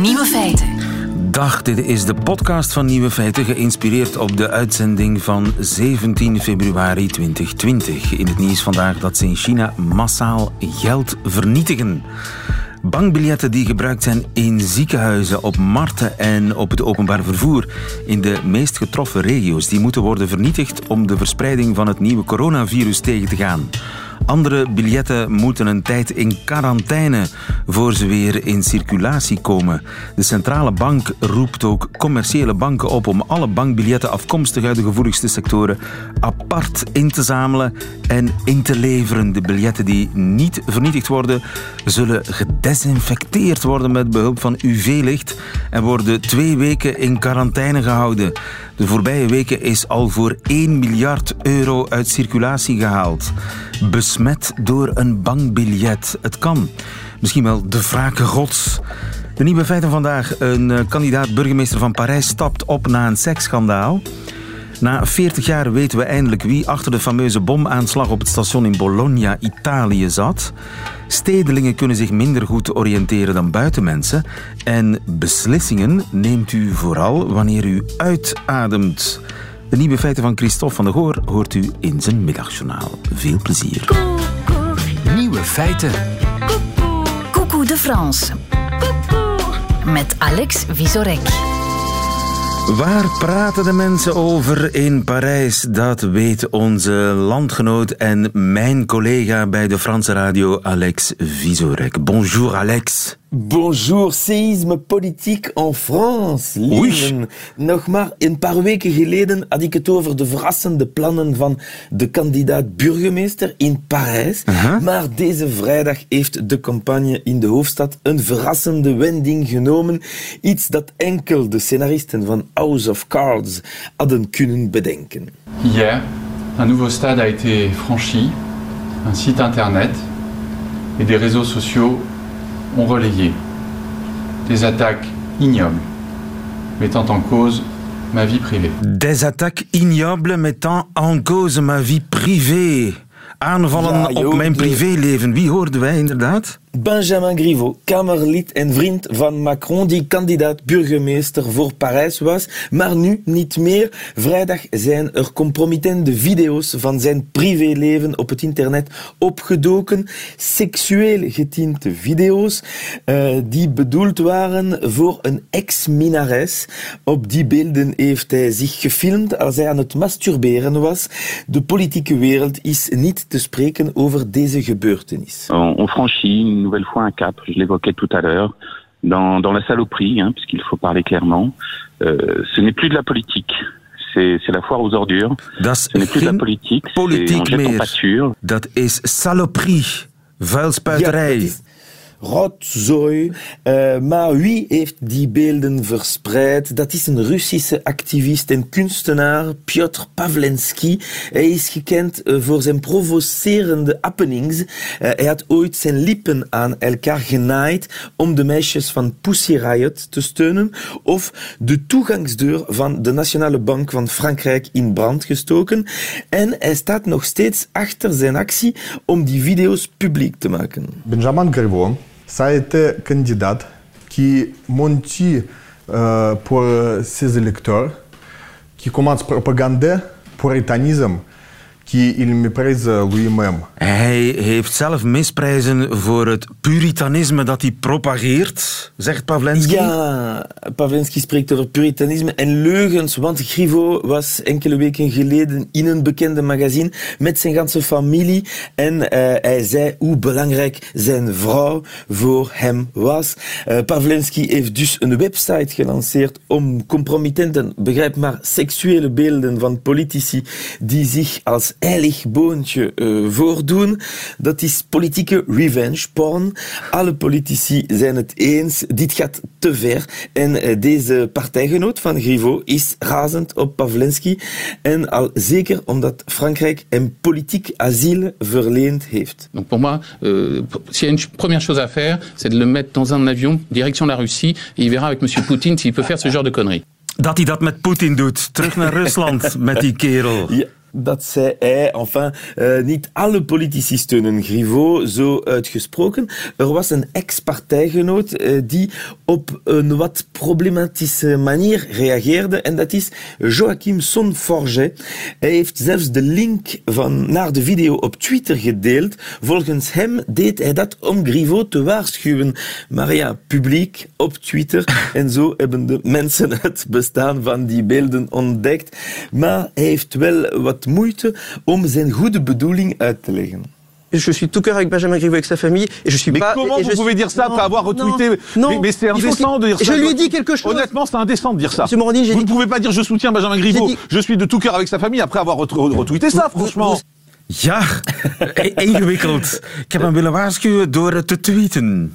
Nieuwe feiten. Dag, dit is de podcast van Nieuwe Feiten, geïnspireerd op de uitzending van 17 februari 2020. In het nieuws vandaag dat ze in China massaal geld vernietigen. Bankbiljetten die gebruikt zijn in ziekenhuizen, op markten en op het openbaar vervoer in de meest getroffen regio's, die moeten worden vernietigd om de verspreiding van het nieuwe coronavirus tegen te gaan. Andere biljetten moeten een tijd in quarantaine voor ze weer in circulatie komen. De centrale bank roept ook commerciële banken op om alle bankbiljetten afkomstig uit de gevoeligste sectoren apart in te zamelen en in te leveren. De biljetten die niet vernietigd worden, zullen gedesinfecteerd worden met behulp van UV-licht en worden twee weken in quarantaine gehouden. De voorbije weken is al voor 1 miljard euro uit circulatie gehaald. Door een bankbiljet. Het kan. Misschien wel de wrake gods. De nieuwe feiten vandaag. Een eh, kandidaat burgemeester van Parijs stapt op na een seksschandaal. Na 40 jaar weten we eindelijk wie achter de fameuze bomaanslag op het station in Bologna, Italië, zat. Stedelingen kunnen zich minder goed oriënteren dan buitenmensen. En beslissingen neemt u vooral wanneer u uitademt. De nieuwe feiten van Christophe van der Goor hoort u in zijn middagjournaal. Veel plezier. Nieuwe feiten. Coucou de France. Met Alex Visorek. Waar praten de mensen over in Parijs? Dat weet onze landgenoot en mijn collega bij de Franse radio, Alex Visorek. Bonjour, Alex. Bonjour, séisme politiek en France. Nog maar een paar weken geleden had ik het over de verrassende plannen van de kandidaat burgemeester in Parijs. Maar deze vrijdag heeft de campagne in de hoofdstad een verrassende wending genomen. Iets dat enkel de scenaristen van House of Cards hadden kunnen bedenken. Hier, un nouveau stade a été franchi, un site internet et des réseaux sociaux ont relayé des attaques ignobles mettant en cause ma vie privée. Des attaques ignobles mettant en cause ma vie privée. Aanvallen op mijn privéleven. Wie hoorden wij inderdaad? Benjamin Griveaux, Kamerlid en vriend van Macron, die kandidaat burgemeester voor Parijs was, maar nu niet meer. Vrijdag zijn er compromittende video's van zijn privéleven op het internet opgedoken. Seksueel getinte video's uh, die bedoeld waren voor een ex-minares. Op die beelden heeft hij zich gefilmd als hij aan het masturberen was. De politieke wereld is niet te spreken over deze gebeurtenis. On une nouvelle fois un cap, je l'évoquais tout à l'heure, dans, dans la saloperie, hein, puisqu'il faut parler clairement. Euh, ce n'est plus de la politique, c'est la foire aux ordures. Das ce n'est plus de la politique, c'est on jette en pâture. Dat is saloperie, vuilspuiterij. Ja, rotzooi. Uh, maar wie heeft die beelden verspreid? Dat is een Russische activist en kunstenaar, Piotr Pavlensky. Hij is gekend uh, voor zijn provocerende happenings. Uh, hij had ooit zijn lippen aan elkaar genaaid om de meisjes van Pussy Riot te steunen of de toegangsdeur van de Nationale Bank van Frankrijk in brand gestoken. En hij staat nog steeds achter zijn actie om die video's publiek te maken. Benjamin Griveaux ça a été candidat qui monte euh, pour ses électeurs, qui commence à propager puritanisme qui il méprise lui-même. Hij heeft zelf misprijzen voor het puritanisme dat hij propageert, zegt Pavlensky. Ja, Pavlensky spreekt over puritanisme en leugens, want Grivo was enkele weken geleden in een bekende magazine met zijn ganse familie en uh, hij zei hoe belangrijk zijn vrouw voor hem was. Uh, Pavlensky heeft dus een website gelanceerd om compromittenten, begrijp maar, seksuele beelden van politici die zich als heilig boontje uh, voordoen. Dat is politieke revenge porn. Alle politici zijn het eens. Dit gaat te ver. En uh, deze partijgenoot van Griveaux is razend op Pavlensky. En al zeker omdat Frankrijk hem politiek asiel verleend heeft. Donc pour moi, euh, s'il y a une première chose à faire, c'est de le mettre dans un avion direction la Russie et il verra avec M. Poutine s'il peut faire ce genre de conneries. Dat hij dat met Poetin doet. Terug naar Rusland met die kerel. Ja. Dat zei hij. Enfin, uh, niet alle politici steunen Griveaux, zo uitgesproken. Er was een ex-partijgenoot uh, die op een wat problematische manier reageerde en dat is Joachim Sonforget. Hij heeft zelfs de link van, naar de video op Twitter gedeeld. Volgens hem deed hij dat om Griveaux te waarschuwen. Maar ja, publiek op Twitter en zo hebben de mensen het bestaan van die beelden ontdekt. Maar hij heeft wel wat moeite om zijn goede bedoeling uit te leggen. je suis tout cœur avec Benjamin Griveaux avec sa famille et je suis mais pas. comment et vous je pouvez suis- dire ça Non, après avoir retweeté non, Mais, mais c'est indécent de dire ça. Je lui ai dit quelque chose. Honnêtement, c'est indécent de dire ça. Monsieur Morandini, j'ai Vous dit- ne pouvez pas dire je soutiens Benjamin Griveaux. Dit- Je suis de tout cœur avec sa famille après avoir ret- retweeté ça, Vous- franchement. vous- Ja, i- ingewikkeld. Ik heb hem willen waarschuwen door het te tweeten.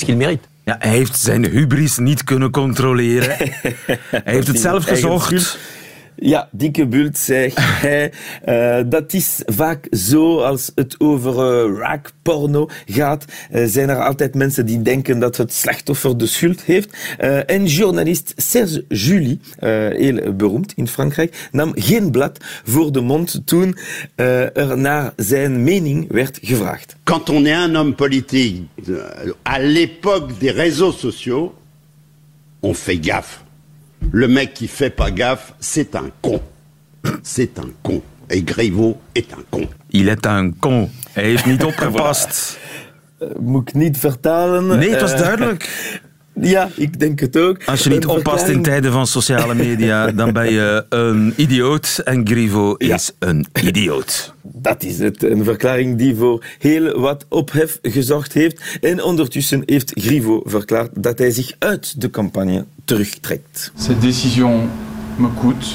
mérite. Ja, hij heeft zijn hubris niet kunnen controleren. hij heeft het zelf gezocht. Ja, dikke bult, zegt hij. Eh, dat is vaak zo als het over eh, raakporno gaat. eh, zijn er altijd mensen die denken dat het slachtoffer de schuld heeft. En journalist Serge Julie, heel beroemd in Frankrijk, nam geen blad voor de mond toen er naar zijn mening werd gevraagd. quand on est un homme politique à l'époque des réseaux sociaux, on fait gaffe. Le mec qui fait pas gaffe, c'est un con. C'est un con. Et Griveaux est un con. Il est un con. Hij heeft niet opgepast. Moet ik niet vertalen. Nee, het was duidelijk. Ja, ik denk het ook. Als je niet oppast in tijden van sociale media, dan ben je een idioot. En Grivo Ja. is een idioot. Dat is het. Een verklaring die voor heel wat ophef gezorgd heeft. En ondertussen heeft Grivo verklaard dat hij zich uit de campagne terugtrekt. Cette décision me coûte,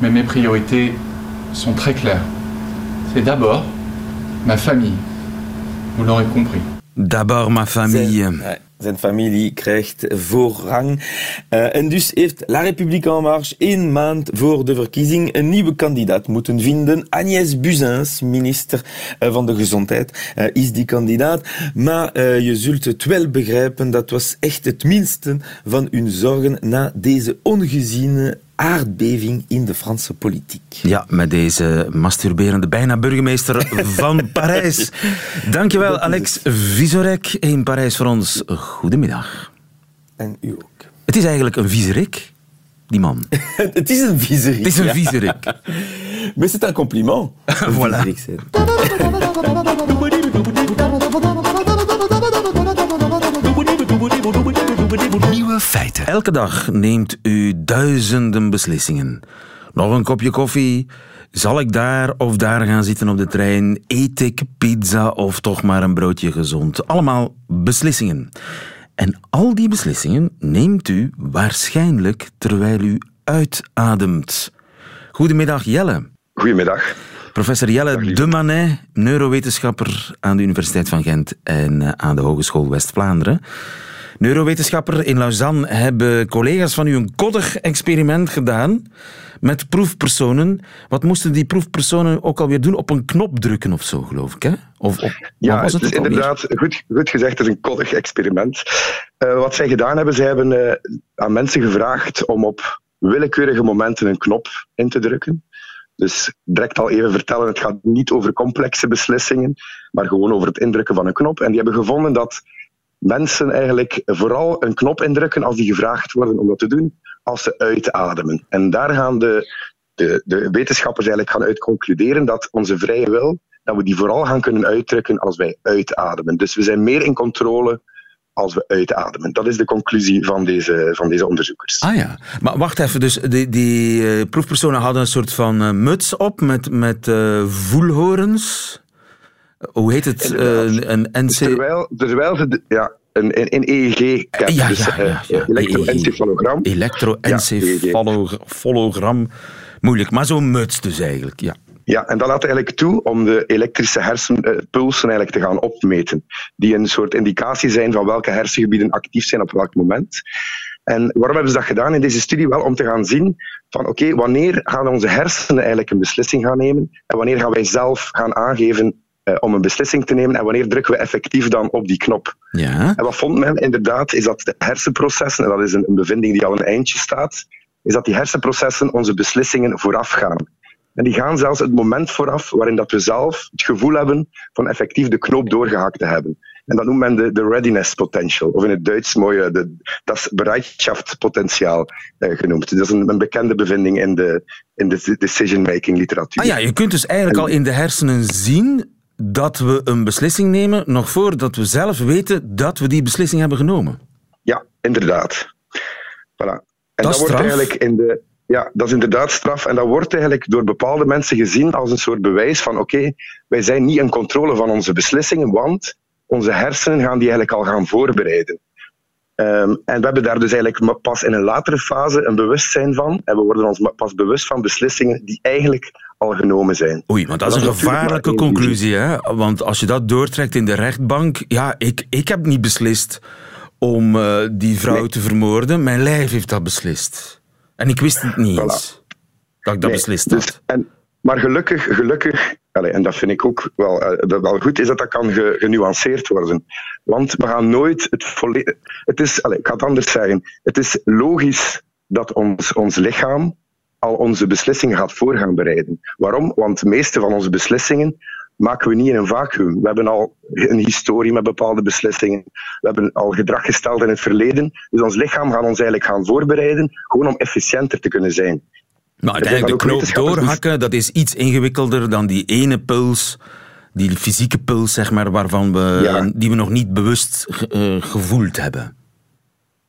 mais mes priorités sont très claires. C'est d'abord ma famille. Vous l'aurez compris. D'abord ma famille. Zijn, familie krijgt voorrang. Eh, en dus heeft La République En Marche één maand voor de verkiezing een nieuwe kandidaat moeten vinden. Agnès Buzyn, minister eh, van de Gezondheid, eh, is die kandidaat. Maar je zult het wel begrijpen, dat was echt het minste van hun zorgen na deze ongeziene aardbeving in de Franse politiek. Ja, met deze masturberende bijna burgemeester van Parijs. Dankjewel, Alex Visorek in Parijs voor ons. Goedemiddag. En u ook. Het is eigenlijk een viezerik, die man. het is een viezerik. Het is een ja. viezerik. Maar c'est un compliment. een Voilà. viezerik zijn. Nieuwe feiten. Elke dag neemt u duizenden beslissingen. Nog een kopje koffie? Zal ik daar of daar gaan zitten op de trein? Eet ik pizza of toch maar een broodje gezond? Allemaal beslissingen. En al die beslissingen neemt u waarschijnlijk terwijl u uitademt. Goedemiddag Jelle. Goedemiddag. Professor Jelle de Manet, neurowetenschapper aan de Universiteit van Gent en eh, aan de Hogeschool West-Vlaanderen. Neurowetenschapper in Lausanne hebben collega's van u een koddig experiment gedaan met proefpersonen. Wat moesten die proefpersonen ook alweer doen? Op een knop drukken of zo, geloof ik, hè? Of, Ja, was het is inderdaad goed, goed gezegd, het is een koddig experiment. Eh, wat zij gedaan hebben, zij hebben eh, aan mensen gevraagd om op willekeurige momenten een knop in te drukken. Dus direct al even vertellen, het gaat niet over complexe beslissingen, maar gewoon over het indrukken van een knop. En die hebben gevonden dat mensen eigenlijk vooral een knop indrukken als die gevraagd worden om dat te doen, als ze uitademen. En daar gaan de, de, de wetenschappers eigenlijk gaan uit concluderen dat onze vrije wil, dat we die vooral gaan kunnen uitdrukken als wij uitademen. Dus we zijn meer in controle als we uitademen. Dat is de conclusie van deze, van deze onderzoekers. Ah ja, maar wacht even. Dus die, die eh, proefpersonen hadden een soort van eh, muts op met, met eh, voelhorens. Hoe heet het? Eh, een NC... Terwijl, terwijl ze... de- ja, een, een, een EEG-cap, Ja, dus ja, ja, ja. elektroencefalogram. Elektroencefalogram. Moeilijk, maar zo'n muts dus eigenlijk, ja. Ja, en dat laat eigenlijk toe om de elektrische hersenpulsen eigenlijk te gaan opmeten. Die een soort indicatie zijn van welke hersengebieden actief zijn op welk moment. En waarom hebben ze dat gedaan in deze studie? Wel om te gaan zien van oké, wanneer gaan onze hersenen eigenlijk een beslissing gaan nemen en wanneer gaan wij zelf gaan aangeven eh, om een beslissing te nemen en wanneer drukken we effectief dan op die knop. Ja. En wat vond men inderdaad, is dat de hersenprocessen, en dat is een, een bevinding die al een eindje staat, is dat die hersenprocessen onze beslissingen vooraf gaan. En die gaan zelfs het moment vooraf waarin dat we zelf het gevoel hebben van effectief de knoop doorgehakt te hebben. En dat noemt men de, de readiness potential, of in het Duits mooie, de, dat is bereidschapspotentiaal eh, genoemd. Dat is een, een, bekende bevinding in de, in de decision-making literatuur. Ah ja, je kunt dus eigenlijk al in de hersenen zien dat we een beslissing nemen, nog voordat we zelf weten dat we die beslissing hebben genomen. Ja, inderdaad. Voilà. En dat, dat wordt eigenlijk in de. Ja, dat is inderdaad straf. En dat wordt eigenlijk door bepaalde mensen gezien als een soort bewijs van: oké, wij zijn niet in controle van onze beslissingen, want onze hersenen gaan die eigenlijk al gaan voorbereiden. Um, en we hebben daar dus eigenlijk pas in een latere fase een bewustzijn van. En we worden ons pas bewust van beslissingen die eigenlijk al genomen zijn. Oei, maar dat is een gevaarlijke conclusie. Hè? Want als je dat doortrekt in de rechtbank. Ja, ik, ik heb niet beslist om uh, die vrouw nee. te vermoorden. Mijn lijf heeft dat beslist. En ik wist het niet eens. Dat ik dat nee, beslist had. Dus, en, maar gelukkig, gelukkig Allee, en dat vind ik ook wel, uh, wel goed, is dat dat kan ge, genuanceerd worden. Want we gaan nooit het volledig... Het is, allee, ik ga het anders zeggen. Het is logisch dat ons, ons lichaam al onze beslissingen gaat voor gaan bereiden. Waarom? Want de meeste van onze beslissingen maken we niet in een vacuüm. We hebben al een historie met bepaalde beslissingen. We hebben al gedrag gesteld in het verleden. Dus ons lichaam gaat ons eigenlijk gaan voorbereiden, gewoon om efficiënter te kunnen zijn. Maar uiteindelijk de knoop doorhakken, dat is iets ingewikkelder dan die ene puls, die fysieke puls, zeg maar, waarvan we, ja. die we nog niet bewust ge, uh, gevoeld hebben.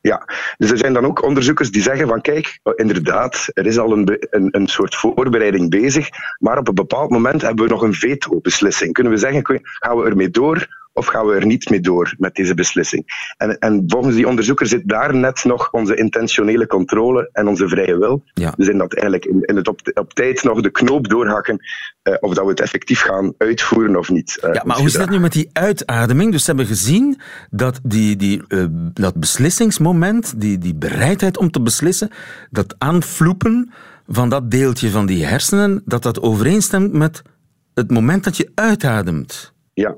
Ja, dus er zijn dan ook onderzoekers die zeggen van kijk, inderdaad, er is al een, een, een soort voorbereiding bezig, maar op een bepaald moment hebben we nog een veto-beslissing. Kunnen we zeggen, gaan we ermee door of gaan we er niet mee door met deze beslissing? En, en volgens die onderzoeker zit daar net nog onze intentionele controle en onze vrije wil. Ja. Dus in dat eigenlijk in, in het op, op, tijd nog de knoop doorhakken uh, of dat we het effectief gaan uitvoeren of niet. Uh, ja, maar hoe zit het nu met die uitademing? Dus ze hebben gezien dat die, die, uh, dat beslissingsmoment, die, die bereidheid om te beslissen, dat aanvloepen van dat deeltje van die hersenen, dat dat overeenstemt met het moment dat je uitademt. Ja,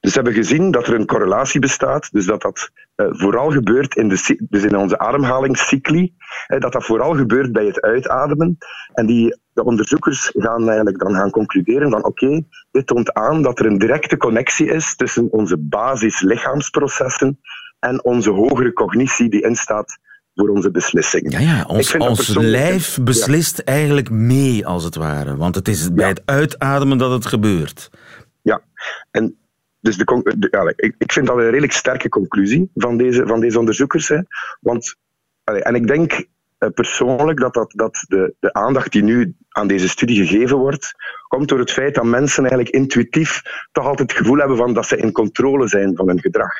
dus we hebben gezien dat er een correlatie bestaat, dus dat dat uh, vooral gebeurt in, de, dus in onze ademhalingscycli, dat dat vooral gebeurt bij het uitademen. En die, de onderzoekers gaan eigenlijk dan gaan concluderen van oké, okay, dit toont aan dat er een directe connectie is tussen onze basis-lichaamsprocessen en onze hogere cognitie die instaat voor onze beslissingen. Ja, ja ons, ons lijf beslist ja. eigenlijk mee, als het ware. Want het is bij ja. het uitademen dat het gebeurt. En dus de, ik, ik vind dat een redelijk sterke conclusie van deze, van deze onderzoekers. Hè. Want, en ik denk uh, persoonlijk dat, dat, dat de, de aandacht die nu aan deze studie gegeven wordt, komt door het feit dat mensen eigenlijk intuïtief toch altijd het gevoel hebben van dat ze in controle zijn van hun gedrag.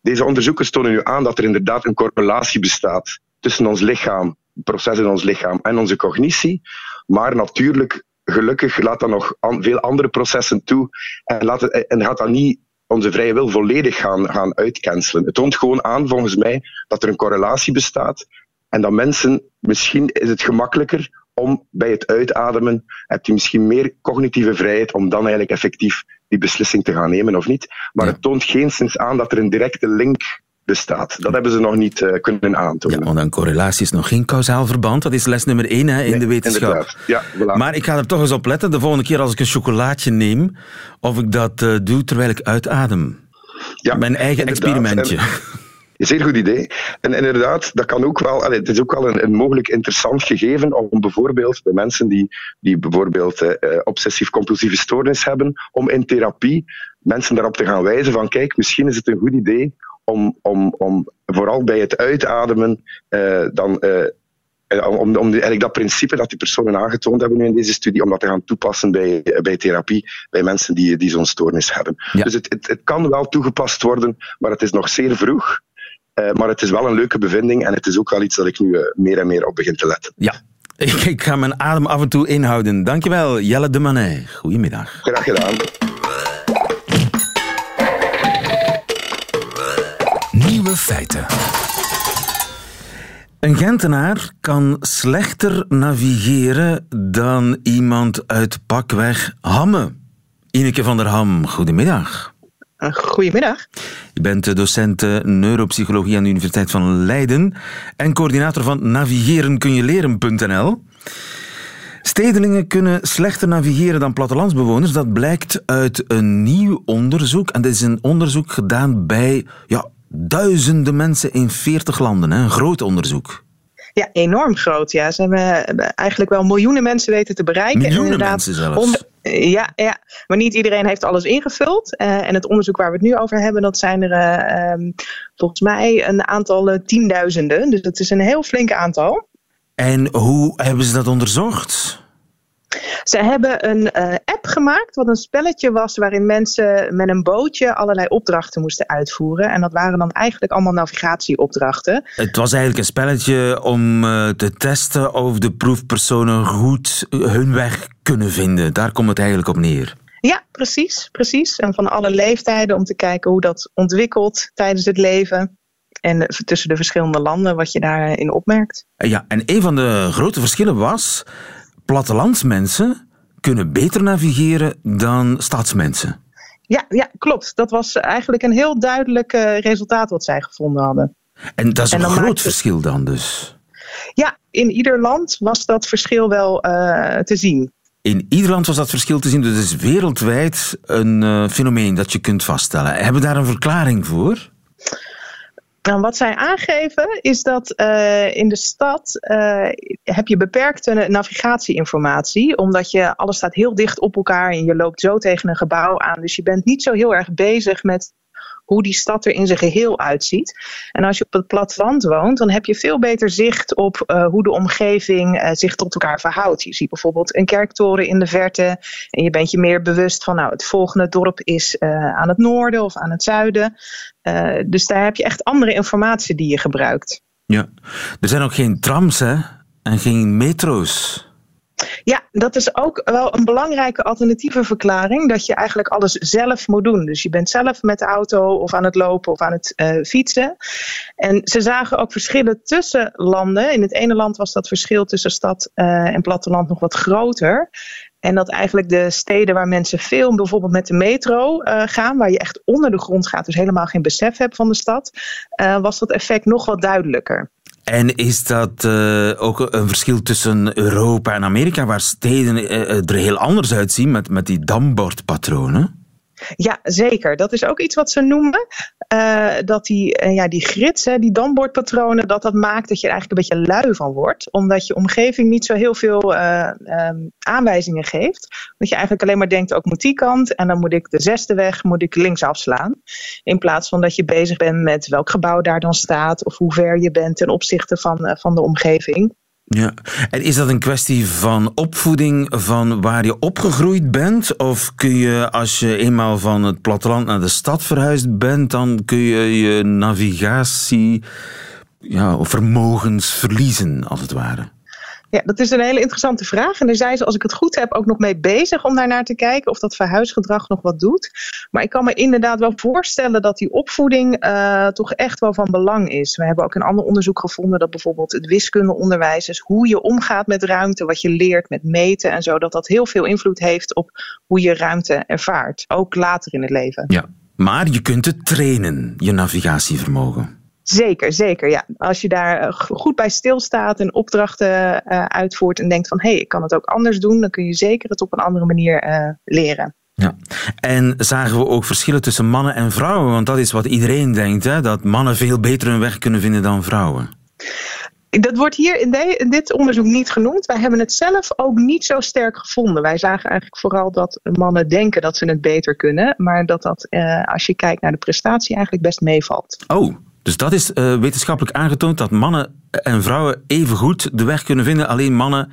Deze onderzoekers tonen nu aan dat er inderdaad een correlatie bestaat tussen ons lichaam, het proces in ons lichaam en onze cognitie. Maar natuurlijk gelukkig laat dat nog an, veel andere processen toe en, laat het, en gaat dat niet onze vrije wil volledig gaan, gaan uitcancelen. Het toont gewoon aan, volgens mij, dat er een correlatie bestaat en dat mensen, misschien is het gemakkelijker om bij het uitademen, heb je misschien meer cognitieve vrijheid om dan eigenlijk effectief die beslissing te gaan nemen of niet. Maar ja. het toont geen sinds aan dat er een directe link bestaat. Dat hebben ze nog niet uh, kunnen aantonen. Ja, want een correlatie is nog geen kausaal verband. Dat is les nummer één hè, in nee, de wetenschap. Ja, voilà. Maar ik ga er toch eens op letten, de volgende keer als ik een chocolaatje neem, of ik dat uh, doe terwijl ik uitadem. Ja, Mijn eigen experimentje. En, een zeer goed idee. En inderdaad, dat kan ook wel, het is ook wel een, een, mogelijk interessant gegeven om bijvoorbeeld bij mensen die, die bijvoorbeeld uh, obsessief-compulsieve stoornis hebben, om in therapie mensen daarop te gaan wijzen van kijk, misschien is het een goed idee om, om, om vooral bij het uitademen uh, dan uh, om, om eigenlijk dat principe dat die personen aangetoond hebben nu in deze studie, om dat te gaan toepassen bij, bij therapie, bij mensen die, die zo'n stoornis hebben. Ja. Dus het, het, het kan wel toegepast worden, maar het is nog zeer vroeg. Uh, maar het is wel een leuke bevinding en het is ook wel iets dat ik nu meer en meer op begin te letten. Ja, Ik, ik ga mijn adem af en toe inhouden. Dankjewel, Jelle de Manet. Goedemiddag. Graag gedaan. Nieuwe feiten. Een Gentenaar kan slechter navigeren dan iemand uit pakweg Hamme. Ineke van der Ham, goedemiddag. Goedemiddag. Je bent docent eh, neuropsychologie aan de Universiteit van Leiden en coördinator van navigerenkunjeleren.nl. Stedelingen kunnen slechter navigeren dan plattelandsbewoners. Dat blijkt uit een nieuw onderzoek. En dit is een onderzoek gedaan bij ja, duizenden mensen in 40 landen. Hè. Een groot onderzoek. Ja, enorm groot. Ja. Ze hebben eigenlijk wel miljoenen mensen weten te bereiken. Miljoenen Inderdaad, mensen zelfs. ja, ja, maar niet iedereen heeft alles ingevuld. Eh, en het onderzoek waar we het nu over hebben, dat zijn er eh, ehm, volgens mij een aantal eh, tienduizenden. Dus dat is een heel flink aantal. En hoe hebben ze dat onderzocht? Ze hebben een eh, app gemaakt, wat een spelletje was, waarin mensen met een bootje allerlei opdrachten moesten uitvoeren. En dat waren dan eigenlijk allemaal navigatieopdrachten. Het was eigenlijk een spelletje om eh, te testen of de proefpersonen goed eh, hun weg kunnen vinden. Daar komt het eigenlijk op neer. Ja, precies, precies. En van alle leeftijden om te kijken hoe dat ontwikkelt tijdens het leven. En tussen de verschillende landen, wat je daarin opmerkt. Ja, en een van de grote verschillen was... plattelandsmensen kunnen beter navigeren dan stadsmensen. Ja, ja, klopt. Dat was eigenlijk een heel duidelijk eh, resultaat wat zij gevonden hadden. En dat is En een groot verschil dan dus. Ja, in ieder land was dat verschil wel eh, te zien. In ieder land was dat verschil te zien. Dus het is wereldwijd een eh, fenomeen dat je kunt vaststellen. Hebben we daar een verklaring voor? Nou, wat zij aangeven is dat eh, in de stad eh, heb je beperkte navigatieinformatie, omdat je alles staat heel dicht op elkaar en je loopt zo tegen een gebouw aan. Dus je bent niet zo heel erg bezig met hoe die stad er in zijn geheel uitziet. En als je op het platteland woont, dan heb je veel beter zicht op eh, hoe de omgeving eh, zich tot elkaar verhoudt. Je ziet bijvoorbeeld een kerktoren in de verte en je bent je meer bewust van nou, het volgende dorp is eh, aan het noorden of aan het zuiden. Dus daar heb je echt andere informatie die je gebruikt. Ja. Er zijn ook geen trams, hè? En geen metro's. Ja, dat is ook wel een belangrijke alternatieve verklaring. Dat je eigenlijk alles zelf moet doen. Dus je bent zelf met de auto of aan het lopen of aan het eh, fietsen. En ze zagen ook verschillen tussen landen. In het ene land was dat verschil tussen stad eh, en platteland nog wat groter. En dat eigenlijk de steden waar mensen veel bijvoorbeeld met de metro eh, gaan, waar je echt onder de grond gaat, dus helemaal geen besef hebt van de stad, was dat effect nog wat duidelijker. En is dat eh, ook een verschil tussen Europa en Amerika, waar steden eh, er heel anders uitzien met, met die dambordpatronen? Ja, zeker. Dat is ook iets wat ze noemen. Eh, dat die, eh, ja, die grids, hè, die dambordpatronen, dat dat maakt dat je er eigenlijk een beetje lui van wordt. Omdat je omgeving niet zo heel veel eh, ehm, aanwijzingen geeft. Dat je eigenlijk alleen maar denkt, ook moet die kant. En dan moet ik de zesde weg, moet ik links afslaan. In plaats van dat je bezig bent met welk gebouw daar dan staat. Of hoe ver je bent ten opzichte van, van de omgeving. Ja. En is dat een kwestie van opvoeding, van waar je opgegroeid bent? Of kun je, als je eenmaal van het platteland naar de stad verhuisd bent, dan kun je je navigatie ja, vermogens verliezen, als het ware? Ja, dat is een hele interessante vraag. En daar zijn ze, als ik het goed heb, ook nog mee bezig om daar naar te kijken of dat verhuisgedrag nog wat doet. Maar ik kan me inderdaad wel voorstellen dat die opvoeding eh, toch echt wel van belang is. We hebben ook een ander onderzoek gevonden dat bijvoorbeeld het wiskundeonderwijs is hoe je omgaat met ruimte, wat je leert met meten en zo, dat dat heel veel invloed heeft op hoe je ruimte ervaart. Ook later in het leven. Ja. Maar je kunt het trainen, je navigatievermogen. Zeker, zeker. Ja. Als je daar eh, goed bij stilstaat en opdrachten eh, uitvoert en denkt van hé, hey, ik kan het ook anders doen, dan kun je zeker het op een andere manier eh, leren. Ja. En zagen we ook verschillen tussen mannen en vrouwen? Want dat is wat iedereen denkt, hè? dat mannen veel beter hun weg kunnen vinden dan vrouwen. Dat wordt hier in, de- in dit onderzoek niet genoemd. Wij hebben het zelf ook niet zo sterk gevonden. Wij zagen eigenlijk vooral dat mannen denken dat ze het beter kunnen, maar dat dat eh, als je kijkt naar de prestatie eigenlijk best meevalt. Oh, dus dat is eh, wetenschappelijk aangetoond dat mannen en vrouwen even goed de weg kunnen vinden. Alleen mannen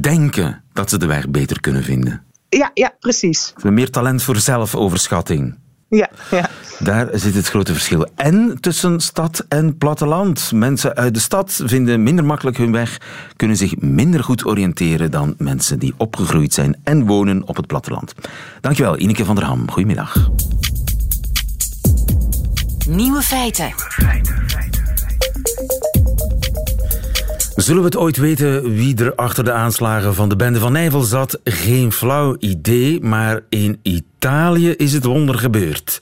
denken dat ze de weg beter kunnen vinden. Ja, ja, precies. Meer talent voor zelfoverschatting. Ja, ja. Daar zit het grote verschil. En tussen stad en platteland. Mensen uit de stad vinden minder makkelijk hun weg, kunnen zich minder goed oriënteren dan mensen die opgegroeid zijn en wonen op het platteland. Dankjewel, Ineke van der Ham. Goedemiddag. Nieuwe feiten. Zullen we het ooit weten wie er achter de aanslagen van de bende van Nijvel zat? Geen flauw idee, maar in Italië is het wonder gebeurd.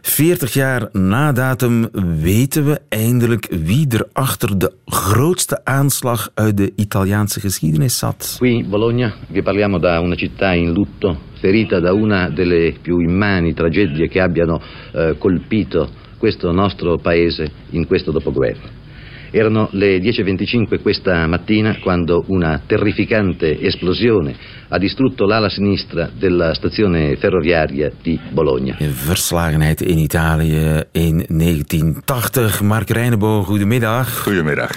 40 jaar na datum weten we eindelijk wie er achter de grootste aanslag uit de Italiaanse geschiedenis zat. Qui Bologna vi parliamo da una città in lutto, ferita da una delle più immani tragedie che abbiano eh, colpito questo nostro paese in questo dopoguerra. Erano le 10.25 questa mattina quando una terrificante esplosione ha distrutto l'ala sinistra della stazione ferroviaria di Bologna. Verslagenheid in Italië in 1980. Mark Reineboog, goedemiddag. Goedemiddag.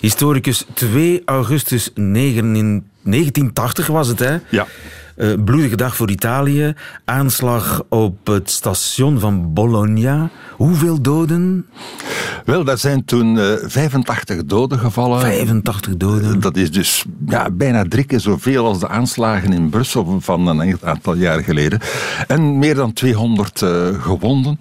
Historicus 2 augustus 1980 was het, hè? Ja. Uh, bloedige dag voor Italië. Aanslag op het station van Bologna. Hoeveel doden? Wel, daar zijn toen uh, 85 doden gevallen. 85 doden? Dat is dus ja, bijna drie keer zoveel als de aanslagen in Brussel van een aantal jaar geleden. En meer dan 200 uh, gewonden.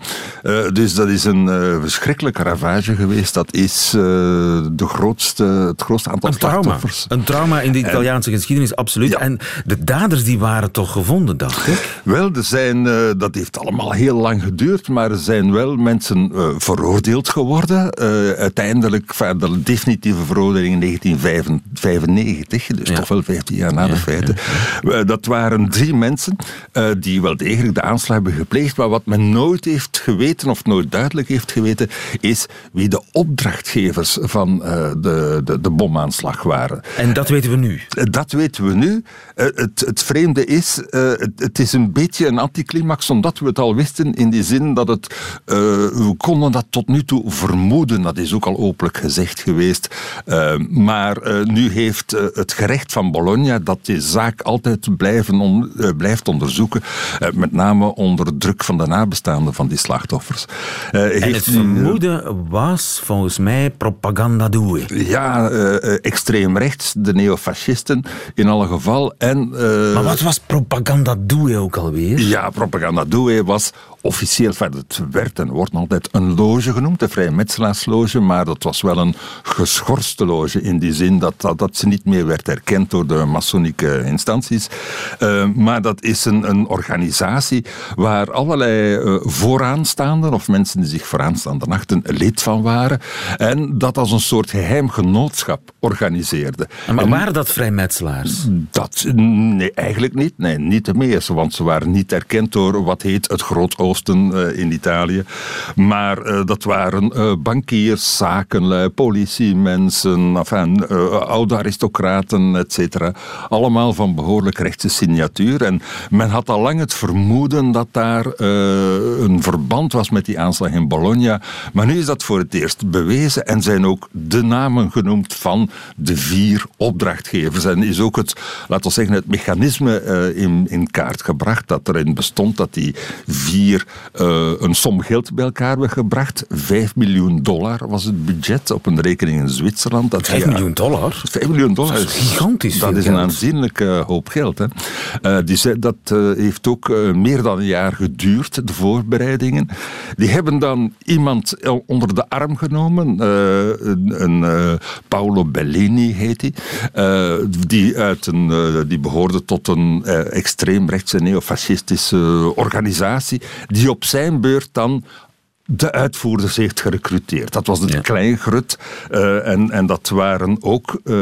Dus dat is een verschrikkelijke ravage geweest. Dat is de grootste, het grootste aantal een trauma. slachtoffers. Een trauma in de Italiaanse en, geschiedenis, absoluut. Ja. En de daders die waren toch gevonden, dacht ik? Wel, er zijn, uh, dat heeft allemaal heel lang geduurd, maar er zijn wel mensen uh, veroordeeld geworden. Uh, uiteindelijk, van de definitieve veroordeling in 1995, dus ja. toch wel 15 jaar na de ja, feiten. Ja, dat waren drie mensen die wel degelijk de aanslag hebben gepleegd, maar wat men nooit heeft geweten, of nooit duidelijk heeft geweten, is wie de opdrachtgevers van de, de, de bomaanslag waren. En dat weten we nu? Dat weten we nu. het, het vreemde is, uh, het, het, is een beetje een anticlimax, omdat we het al wisten, in die zin dat het, uh, we konden dat tot nu toe vermoeden, dat is ook al openlijk gezegd geweest. Uh, maar nu heeft het gerecht van Bologna dat die zaak altijd blijven on, blijft onderzoeken, met name onder druk van de nabestaanden van die slachtoffers. en het vermoeden was volgens mij propaganda doe. Ja, extreem rechts, de neofascisten in alle geval. En, maar wat was propaganda doe ook alweer? Ja, propaganda doe was officieel, het werd en wordt altijd een loge genoemd, de vrijmetselaarsloge, maar dat was wel een geschorste loge in die zin dat, dat, dat ze niet meer werd erkend door de masonieke instanties. Uh, maar dat is een, een organisatie waar allerlei uh, vooraanstaanden of mensen die zich vooraanstaande nachten lid van waren en dat als een soort geheim genootschap organiseerde. Maar en, waren dat vrijmetselaars? Dat, nee, eigenlijk niet. Nee, niet de meeste, want ze waren niet erkend door wat heet het Groot Oosten uh, in Italië. Maar uh, dat waren uh, bankiers, zakenlui, politiemensen, oude aristocraten, et cetera. Allemaal van behoorlijk rechtse signatuur. En men had al lang het vermoeden dat daar een verband was met die aanslag in Bologna. Maar nu is dat voor het eerst bewezen en zijn ook de namen genoemd van de vier opdrachtgevers. En is ook het, laten we zeggen, het mechanisme in, in kaart gebracht dat erin bestond dat die vier uh, een som geld bij elkaar hebben gebracht. 5 miljoen dollar was het budget op een rekening in Zwitserland. Dat 5 miljoen dollar? 5 miljoen dollar. Dat is gigantisch Dat is een aanzienlijke hoop geld. Hè. Uh, die, dat heeft ook meer dan een jaar geduurd, de voorbereidingen. Die hebben dan iemand onder de arm genomen. een, een Paolo Bellini heet hij. die, uit een, die behoorde tot een extreemrechtse neofascistische organisatie die op zijn beurt dan de uitvoerders heeft gerecruiteerd. Dat was de ja. Kleingrut. Uh, en, en dat waren ook uh,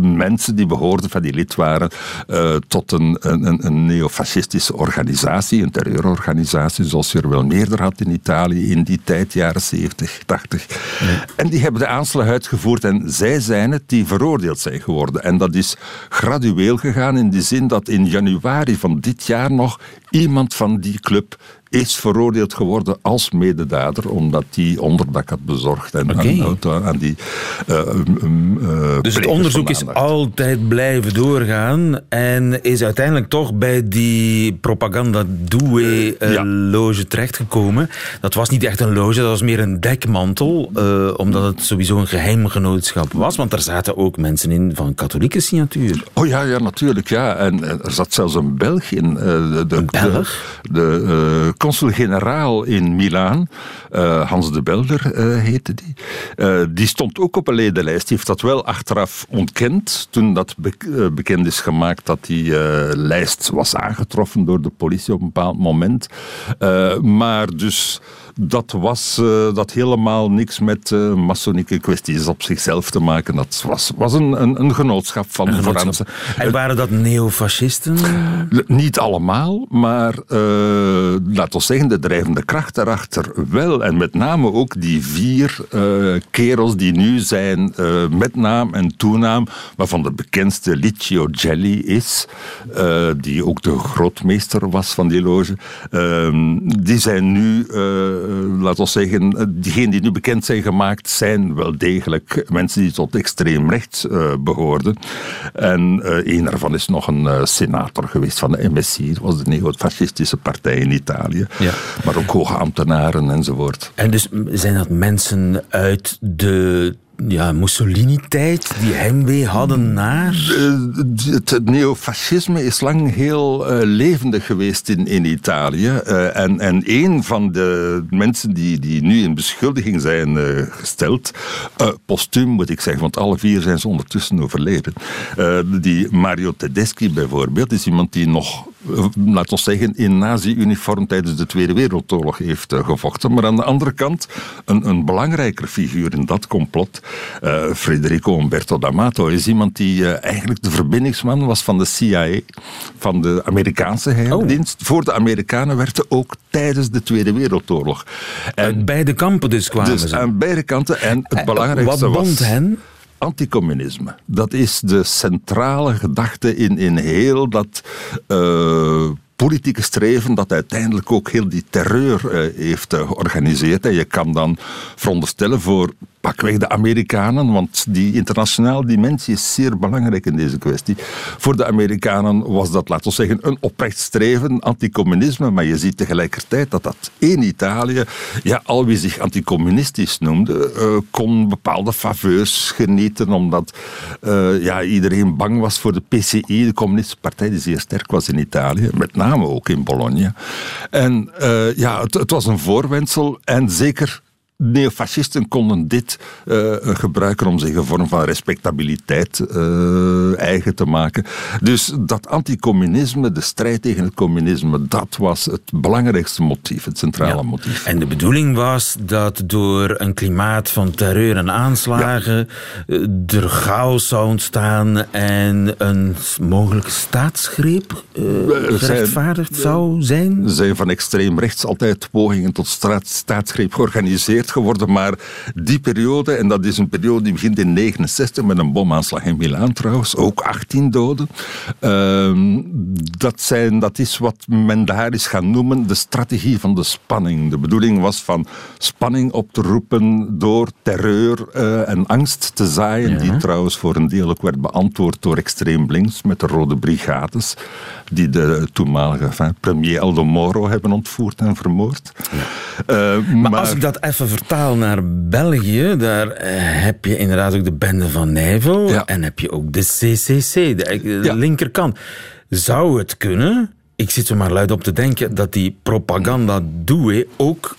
mensen die behoorden, van die lid waren, uh, tot een, een, een neofascistische organisatie, een terreurorganisatie, zoals je er wel meerder had in Italië in die tijd, jaren 70, 80. Ja. En die hebben de aanslag uitgevoerd en zij zijn het die veroordeeld zijn geworden. En dat is gradueel gegaan in die zin dat in januari van dit jaar nog iemand van die club is veroordeeld geworden als mededader, omdat hij onderdak had bezorgd en aan, die. eh, um, uh, Dus het onderzoek is altijd blijven doorgaan en is uiteindelijk toch bij die propaganda doué eh, loge terechtgekomen. Dat was niet echt een loge, dat was meer een dekmantel, eh, omdat het sowieso een geheimgenootschap was, want er zaten ook mensen in van katholieke signatuur. Oh ja, ja, natuurlijk. Ja. En eh, er zat zelfs een Belg in. eh, de, de, Belg? De, de eh, consul-generaal in Milaan, eh, Hans de Belder eh, heette die. Eh, die stond ook op een ledenlijst. Die heeft dat wel achteraf ontkend toen dat bek- bekend is gemaakt dat die lijst was aangetroffen door de politie op een bepaald moment. Maar dus dat was eh, dat helemaal niks met eh masonieke kwesties op zichzelf te maken. Dat was, was een, een, een genootschap van Een genootschap. En waren dat neofascisten? L- Niet allemaal, maar uh, laat ons zeggen, de drijvende kracht daarachter wel. En met name ook die vier uh, kerels die nu zijn uh, met naam en toenaam, waarvan de bekendste Licio Gelli is, uh, die ook de grootmeester was van die loge. Die zijn nu, laat ons zeggen, diegenen die nu bekend zijn gemaakt, zijn wel degelijk mensen die tot extreem rechts behoorden. En een daarvan is nog een senator geweest van de MSI, dat was de neo-fascistische partij in Italië. Ja. Maar ook hoge ambtenaren enzovoort. En dus zijn dat mensen uit de ja, Mussolini-tijd die heimwee hadden naar? Uh, het neofascisme is lang heel uh, levendig geweest in, in Italië. Uh, en, en een van de mensen die, die nu in beschuldiging zijn gesteld, postuum moet ik zeggen, want alle vier zijn ze ondertussen overleden. die Mario Tedeschi bijvoorbeeld is iemand die nog, laten we zeggen, in nazi-uniform tijdens de Tweede Wereldoorlog heeft gevochten. Maar aan de andere kant een, een belangrijker figuur in dat complot. Uh, Federico Umberto D'Amato is iemand die uh, eigenlijk de verbindingsman was van de CIA, van de Amerikaanse geheimdienst. Oh. Voor de Amerikanen werkte ook tijdens de Tweede Wereldoorlog. En uit beide kampen dus kwamen dus ze? aan beide kanten. En het belangrijkste Wat bond was... hen? Anticommunisme. Dat is de centrale gedachte in, in heel dat uh, politieke streven dat uiteindelijk ook heel die terreur uh, heeft uh, georganiseerd. En je kan dan veronderstellen voor pakweg de Amerikanen, want die internationale dimensie is zeer belangrijk in deze kwestie. Voor de Amerikanen was dat, laten we zeggen, een oprecht streven, anticommunisme, maar je ziet tegelijkertijd dat dat in Italië, ja, al wie zich anticommunistisch noemde, uh, kon bepaalde faveurs genieten, omdat uh, ja, iedereen bang was voor de PCI, de communistische partij die zeer sterk was in Italië, met name ook in Bologna. En uh, ja, het, het was een voorwendsel en zeker neofascisten konden dit uh, gebruiken om zich een vorm van respectabiliteit uh, eigen te maken. Dus dat anticommunisme, de strijd tegen het communisme, dat was het belangrijkste motief, het centrale ja. motief. En de bedoeling was dat door een klimaat van terreur en aanslagen ja. er chaos zou ontstaan en een mogelijke staatsgreep uh, gerechtvaardigd zijn, zou zijn? Zijn van extreem rechts altijd pogingen tot straat, staatsgreep georganiseerd geworden, maar die periode, en dat is een periode die begint in 69 met een bomaanslag in Milaan trouwens, ook 18 doden. Uh, dat, zijn, dat is wat men daar is gaan noemen de strategie van de spanning. De bedoeling was van spanning op te roepen door terreur uh, en angst te zaaien, ja. die trouwens voor een deel ook werd beantwoord door extreem links met de Rode Brigades, die de toenmalige enfin, premier Aldo Moro hebben ontvoerd en vermoord. Ja. Uh, maar, maar als ik dat even vertaal naar België, daar uh, heb je inderdaad ook de bende van Nijvel ja. en heb je ook de CCC, de, de ja. linkerkant. Zou het kunnen, ik zit zo maar luid op te denken, dat die propaganda doué ook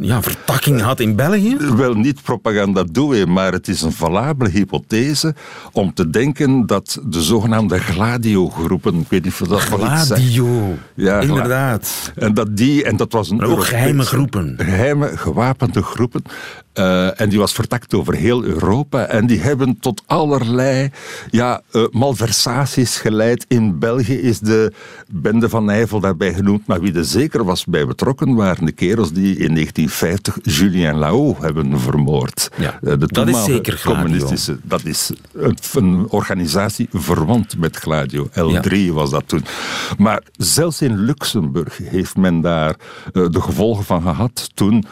ja, vertakking had in België? Wel, niet propaganda doué, maar het is een valabele hypothese om te denken dat de zogenaamde gladio-groepen, ik weet niet of dat Gladio, ja, inderdaad. En dat die, en dat was een ook geheime groepen. Geheime, gewapende groepen. Uh, en die was vertakt over heel Europa. En die hebben tot allerlei ja, uh, malversaties geleid. In België is de bende van Nijvel daarbij genoemd. Maar wie er zeker was bij betrokken waren de kerels die in 1950 Julien Lao hebben vermoord. Ja, Eh, de dat is zeker Gladio. communistische. Dat is een, een organisatie verwant met Gladio. L3 was dat toen. Maar zelfs in Luxemburg heeft men daar eh, de gevolgen van gehad toen.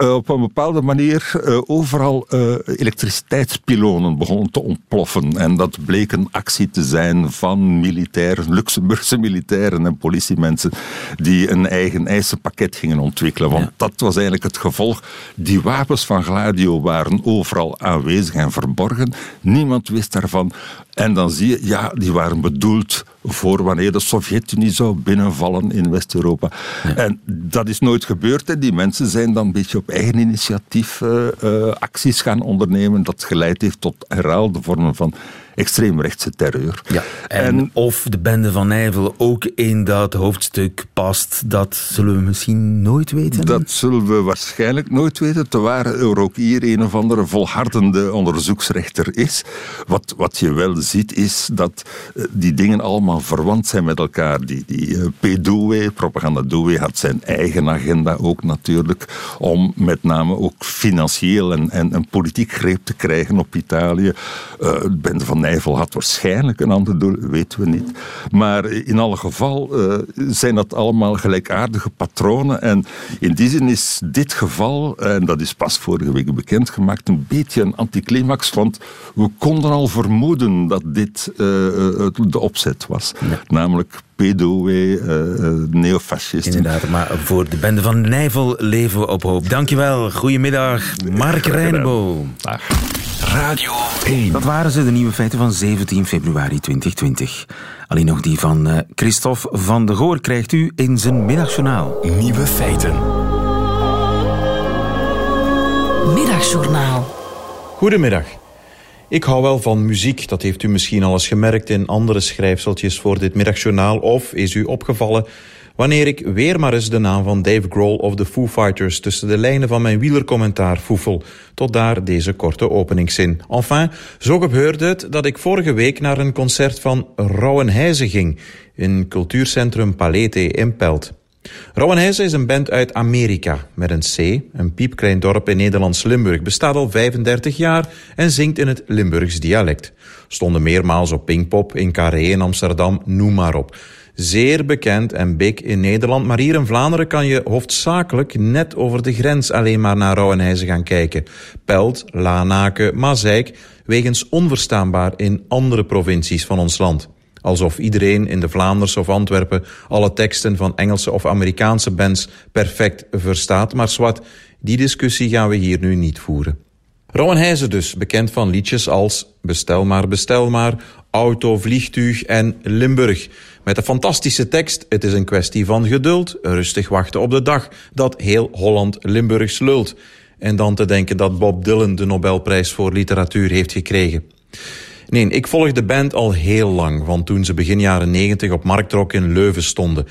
Eh, op een bepaalde manier eh, overal eh, elektriciteitspilonen begonnen te ontploffen. En dat bleek een actie te zijn van militairen, Luxemburgse militairen en politiemensen, die een eigen eisenpakket gingen ontwikkelen. Want dat was eigenlijk het gevolg. Die wapens van Gladio waren overal aanwezig en verborgen. Niemand wist daarvan. En dan zie je, ja, die waren bedoeld voor wanneer de Sovjet-Unie zou binnenvallen in West-Europa. En dat is nooit gebeurd. Hè. Die mensen zijn dan een beetje op eigen initiatief eh, eh, acties gaan ondernemen. Dat geleid heeft tot herhaalde vormen van extreemrechtse terreur. Ja, en, of de bende van Nijvel ook in dat hoofdstuk past, dat zullen we misschien nooit weten. Dat zullen we waarschijnlijk nooit weten, terwijl er ook hier een of andere volhardende onderzoeksrechter is. Wat, wat je wel ziet is dat eh, die dingen allemaal verwant zijn met elkaar. Die, die eh, P-Douwe, propaganda Douwe, had zijn eigen agenda ook natuurlijk, om met name ook financieel en, en, en politiek greep te krijgen op Italië. Eh, de bende van Nijvel had waarschijnlijk een ander doel, weten we niet. Maar in alle geval eh, zijn dat allemaal gelijkaardige patronen. En in die zin is dit geval, en dat is pas vorige week bekendgemaakt, een beetje een anticlimax. Want we konden al vermoeden dat dit eh, eh, de opzet was. Namelijk PDOW, uh, neofascisten. Inderdaad, maar voor de bende van Nijvel leven we op hoop. Dankjewel, goedemiddag, Mark Reinebo. Radio 1. Dat waren ze, de nieuwe feiten van 17 februari 2020. Alleen nog die van eh, Christophe van de Goor krijgt u in zijn middagjournaal. Nieuwe feiten. Middagjournaal. Goedemiddag. Ik hou wel van muziek, dat heeft u misschien al eens gemerkt in andere schrijfseltjes voor dit middagjournaal. Of is u opgevallen wanneer ik weer maar eens de naam van Dave Grohl of de Foo Fighters tussen de lijnen van mijn wielercommentaar voefel. Tot daar deze korte openingszin. Enfin, zo gebeurde het dat ik vorige week naar een concert van Rauwenheise ging in cultuurcentrum Palete in Pelt. Rauwenheise is een band uit Amerika met een C, een piepklein dorp in Nederlands Limburg, bestaat al 35 jaar en zingt in het Limburgs dialect. Stonden meermaals op Pinkpop, in Carré in Amsterdam, noem maar op. Zeer bekend en big in Nederland, maar hier in Vlaanderen kan je hoofdzakelijk net over de grens alleen maar naar Rauwenheise gaan kijken. Pelt, Lanaken, Mazeik, wegens onverstaanbaar in andere provincies van ons land. Alsof iedereen in de Vlaanders of Antwerpen alle teksten van Engelse of Amerikaanse bands perfect verstaat. Maar zwart, die discussie gaan we hier nu niet voeren. Rauwenheise dus, bekend van liedjes als Bestel maar, bestel maar, Auto, Vliegtuig en Limburg. Met de fantastische tekst, het is een kwestie van geduld, rustig wachten op de dag dat heel Holland Limburgs lult. En dan te denken dat Bob Dylan de Nobelprijs voor literatuur heeft gekregen. Nee, ik volg de band al heel lang, van toen ze begin jaren 90 op Marktrok in Leuven stonden.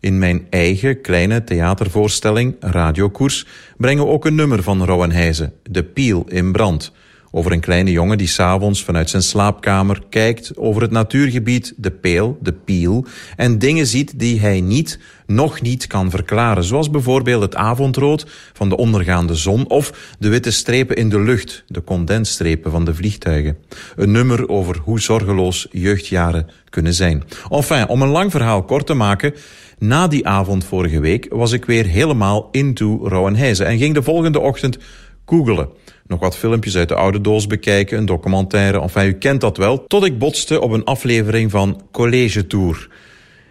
In mijn eigen kleine theatervoorstelling, Radiokoers, brengen we ook een nummer van Rauwenheise, De Piel in Brand. Over een kleine jongen die s'avonds vanuit zijn slaapkamer kijkt over het natuurgebied De Peel, De Piel, en dingen ziet die hij niet, nog niet kan verklaren. Zoals bijvoorbeeld het avondrood van de ondergaande zon of de witte strepen in de lucht, de condensstrepen van de vliegtuigen. Een nummer over hoe zorgeloos jeugdjaren kunnen zijn. Enfin, om een lang verhaal kort te maken, na die avond vorige week was ik weer helemaal into Rauwenheise en ging de volgende ochtend googelen. Nog wat filmpjes uit de oude doos bekijken, een documentaire, enfin u kent dat wel, tot ik botste op een aflevering van College Tour.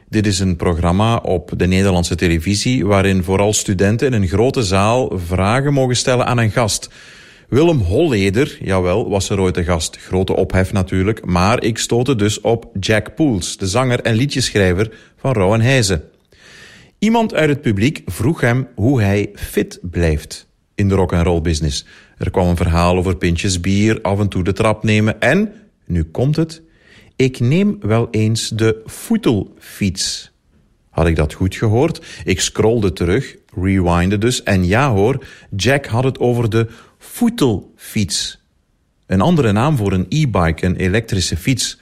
Dit is een programma op de Nederlandse televisie waarin vooral studenten in een grote zaal vragen mogen stellen aan een gast. Willem Holleder, jawel, was er ooit een gast. Grote ophef natuurlijk, maar ik stootte dus op Jack Poels, de zanger en liedjeschrijver van Rauwenheise. Iemand uit het publiek vroeg hem hoe hij fit blijft in de rock-and-roll business. Er kwam een verhaal over pintjes bier, af en toe de trap nemen en, nu komt het, ik neem wel eens de voetelfiets. Had ik dat goed gehoord? Ik scrollde terug, rewinde dus, en ja hoor, Jack had het over de voetelfiets. Een andere naam voor een e-bike, een elektrische fiets.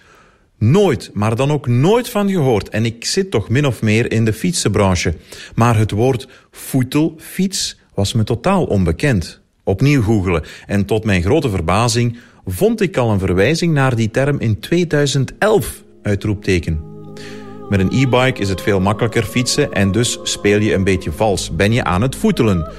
Nooit, maar dan ook nooit van gehoord. En ik zit toch min of meer in de fietsenbranche. Maar het woord voetelfiets was me totaal onbekend. Opnieuw googelen en tot mijn grote verbazing vond ik al een verwijzing naar die term in 2011, uitroepteken. Met een e-bike is het veel makkelijker fietsen en dus speel je een beetje vals. Ben je aan het voetelen.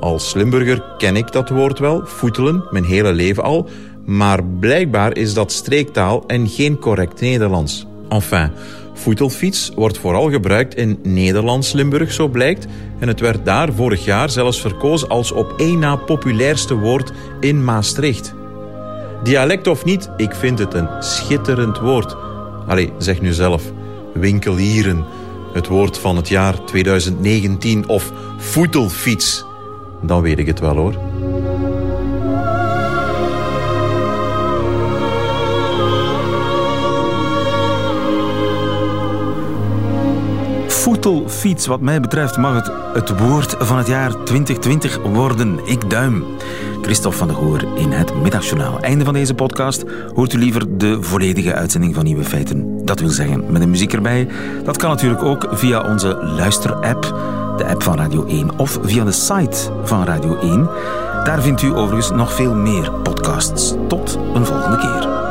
Als Limburger ken ik dat woord wel, voetelen, mijn hele leven al. Maar blijkbaar is dat streektaal en geen correct Nederlands. Enfin, voetelfiets wordt vooral gebruikt in Nederlands-Limburg, zo blijkt. En het werd daar vorig jaar zelfs verkozen als op één na populairste woord in Maastricht. Dialect of niet, ik vind het een schitterend woord. Allee, zeg nu zelf. Winkelieren. Het woord van het jaar 2019 of voetelfiets. Dan weet ik het wel hoor. Wat mij betreft, mag het het woord van het jaar 2020 worden. Ik duim. Christophe van de Goor in het Middagjournaal. Einde van deze podcast. Hoort u liever de volledige uitzending van Nieuwe Feiten. Dat wil zeggen, met de muziek erbij. Dat kan natuurlijk ook via onze luisterapp, de app van Radio 1, of via de site van Radio 1. Daar vindt u overigens nog veel meer podcasts. Tot een volgende keer.